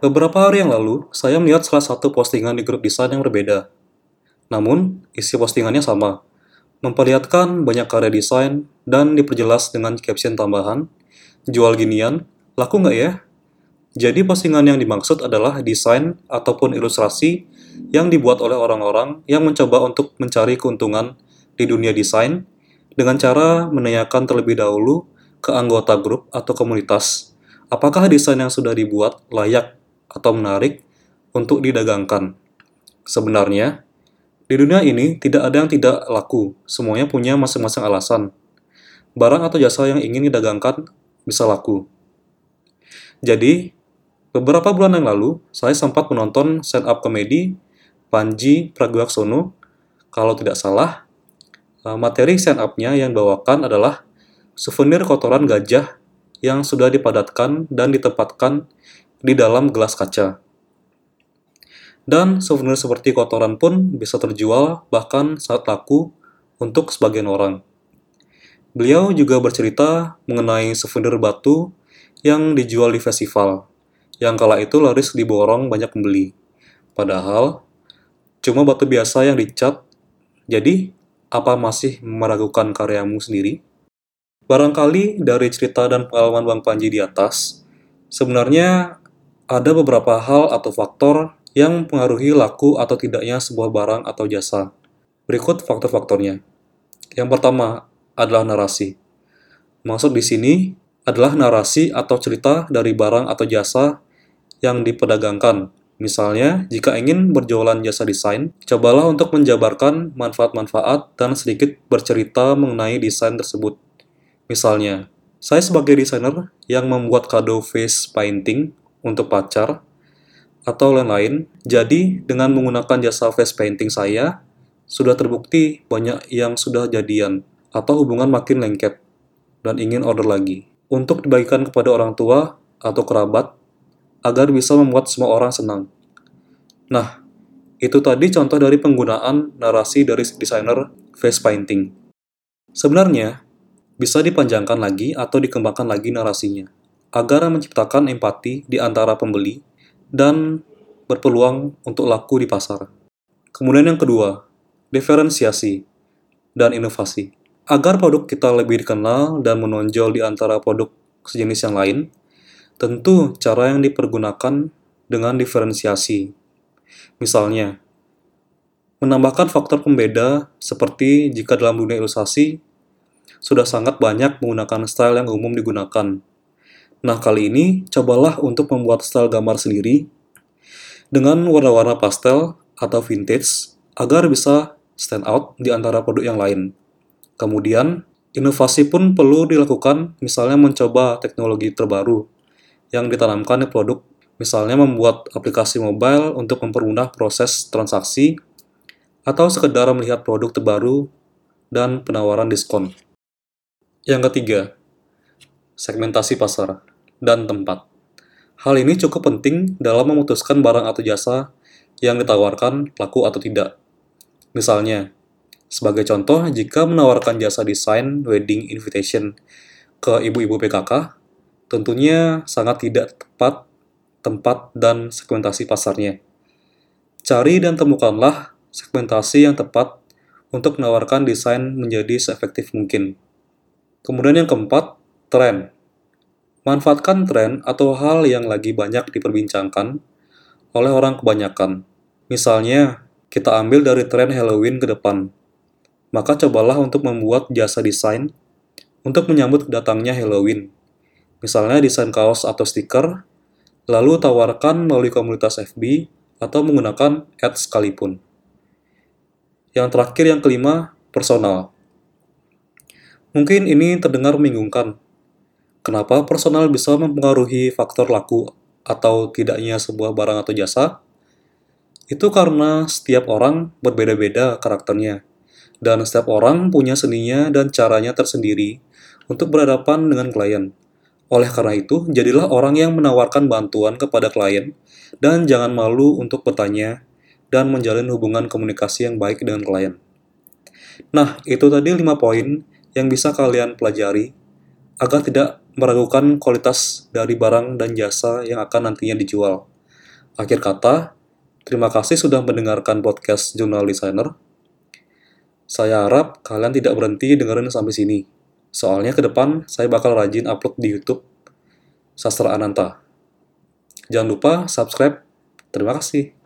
Beberapa hari yang lalu, saya melihat salah satu postingan di grup desain yang berbeda. Namun, isi postingannya sama. Memperlihatkan banyak karya desain dan diperjelas dengan caption tambahan, jual ginian, laku nggak ya? Jadi postingan yang dimaksud adalah desain ataupun ilustrasi yang dibuat oleh orang-orang yang mencoba untuk mencari keuntungan di dunia desain dengan cara menanyakan terlebih dahulu ke anggota grup atau komunitas apakah desain yang sudah dibuat layak atau menarik untuk didagangkan. Sebenarnya, di dunia ini tidak ada yang tidak laku, semuanya punya masing-masing alasan. Barang atau jasa yang ingin didagangkan bisa laku. Jadi, beberapa bulan yang lalu, saya sempat menonton stand-up komedi Panji Pragiwaksono. Kalau tidak salah, eh, materi stand-up-nya yang bawakan adalah souvenir kotoran gajah yang sudah dipadatkan dan ditempatkan di dalam gelas kaca. Dan souvenir seperti kotoran pun bisa terjual bahkan saat laku untuk sebagian orang. Beliau juga bercerita mengenai souvenir batu yang dijual di festival, yang kala itu laris diborong banyak pembeli. Padahal, cuma batu biasa yang dicat, jadi apa masih meragukan karyamu sendiri? Barangkali dari cerita dan pengalaman Bang Panji di atas, sebenarnya ada beberapa hal atau faktor yang mempengaruhi laku atau tidaknya sebuah barang atau jasa. Berikut faktor-faktornya. Yang pertama adalah narasi. Maksud di sini adalah narasi atau cerita dari barang atau jasa yang diperdagangkan. Misalnya, jika ingin berjualan jasa desain, cobalah untuk menjabarkan manfaat-manfaat dan sedikit bercerita mengenai desain tersebut. Misalnya, saya sebagai desainer yang membuat kado face painting untuk pacar atau lain-lain. Jadi, dengan menggunakan jasa face painting saya, sudah terbukti banyak yang sudah jadian atau hubungan makin lengket dan ingin order lagi. Untuk dibagikan kepada orang tua atau kerabat agar bisa membuat semua orang senang. Nah, itu tadi contoh dari penggunaan narasi dari desainer face painting. Sebenarnya, bisa dipanjangkan lagi atau dikembangkan lagi narasinya agar menciptakan empati di antara pembeli dan berpeluang untuk laku di pasar. Kemudian yang kedua, diferensiasi dan inovasi. Agar produk kita lebih dikenal dan menonjol di antara produk sejenis yang lain, tentu cara yang dipergunakan dengan diferensiasi. Misalnya, menambahkan faktor pembeda seperti jika dalam dunia ilustrasi sudah sangat banyak menggunakan style yang umum digunakan, Nah, kali ini cobalah untuk membuat style gambar sendiri dengan warna-warna pastel atau vintage agar bisa stand out di antara produk yang lain. Kemudian, inovasi pun perlu dilakukan, misalnya mencoba teknologi terbaru yang ditanamkan di produk, misalnya membuat aplikasi mobile untuk mempermudah proses transaksi, atau sekedar melihat produk terbaru dan penawaran diskon. Yang ketiga, segmentasi pasar dan tempat. Hal ini cukup penting dalam memutuskan barang atau jasa yang ditawarkan laku atau tidak. Misalnya, sebagai contoh, jika menawarkan jasa desain wedding invitation ke ibu-ibu PKK, tentunya sangat tidak tepat tempat dan segmentasi pasarnya. Cari dan temukanlah segmentasi yang tepat untuk menawarkan desain menjadi seefektif mungkin. Kemudian yang keempat, tren. Manfaatkan tren atau hal yang lagi banyak diperbincangkan oleh orang kebanyakan. Misalnya, kita ambil dari tren Halloween ke depan. Maka cobalah untuk membuat jasa desain untuk menyambut datangnya Halloween. Misalnya desain kaos atau stiker, lalu tawarkan melalui komunitas FB atau menggunakan ads sekalipun. Yang terakhir yang kelima, personal. Mungkin ini terdengar membingungkan, Kenapa personal bisa mempengaruhi faktor laku atau tidaknya sebuah barang atau jasa? Itu karena setiap orang berbeda-beda karakternya, dan setiap orang punya seninya dan caranya tersendiri untuk berhadapan dengan klien. Oleh karena itu, jadilah orang yang menawarkan bantuan kepada klien, dan jangan malu untuk bertanya dan menjalin hubungan komunikasi yang baik dengan klien. Nah, itu tadi 5 poin yang bisa kalian pelajari agar tidak meragukan kualitas dari barang dan jasa yang akan nantinya dijual. Akhir kata, terima kasih sudah mendengarkan podcast Jurnal Designer. Saya harap kalian tidak berhenti dengerin sampai sini. Soalnya ke depan saya bakal rajin upload di YouTube Sastra Ananta. Jangan lupa subscribe. Terima kasih.